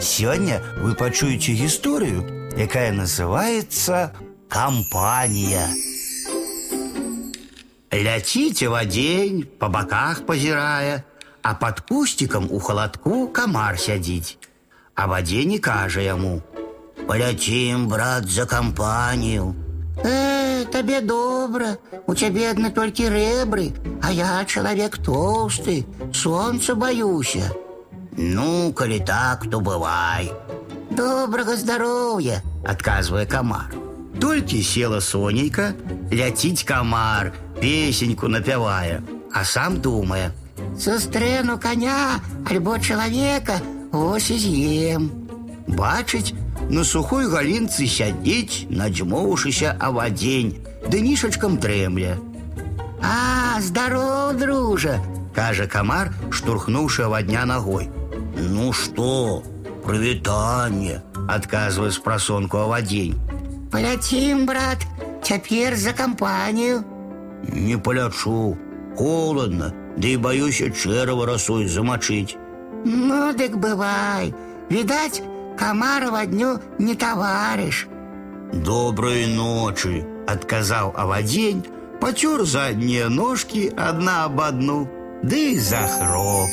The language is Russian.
Сегодня вы пачуеце гісторыю, якая называется «Компания». Ляціце в день, по боках позирая, а под кустиком у холодку комар сядзіць. А вадзень кажа яму: « Поляцім, брат, за компанию. Э, тебе добро, у тебя одно только ребры, а я человек толстый, солнца боюся. Ну, коли так, то бывай. Доброго здоровья, отказывая комар. Только села Сонейка, ляціць комар, песеньку напевая, а сам думая. Сустрену коня, альбо человека, ось и з'ем. Бачыць, на сухой галінцы сядзіць, надзьмоўшыся авадзень, ды нішачкам дрэмля. А, здоров, дружа, кажа комар, штурхнуўшы авадня ногой. Ну что, прывітанне, адказвае з прасонку авадзень. Полетим, брат, теперь за компанию. Не полячу, холодно, да и боюсь чэрава росой замочить. Ну, дык бывай. Видать, Комарова дню не товарищ. Доброй ночи, отказал Авадень, потер задние ножки одна об одну, да и захроп.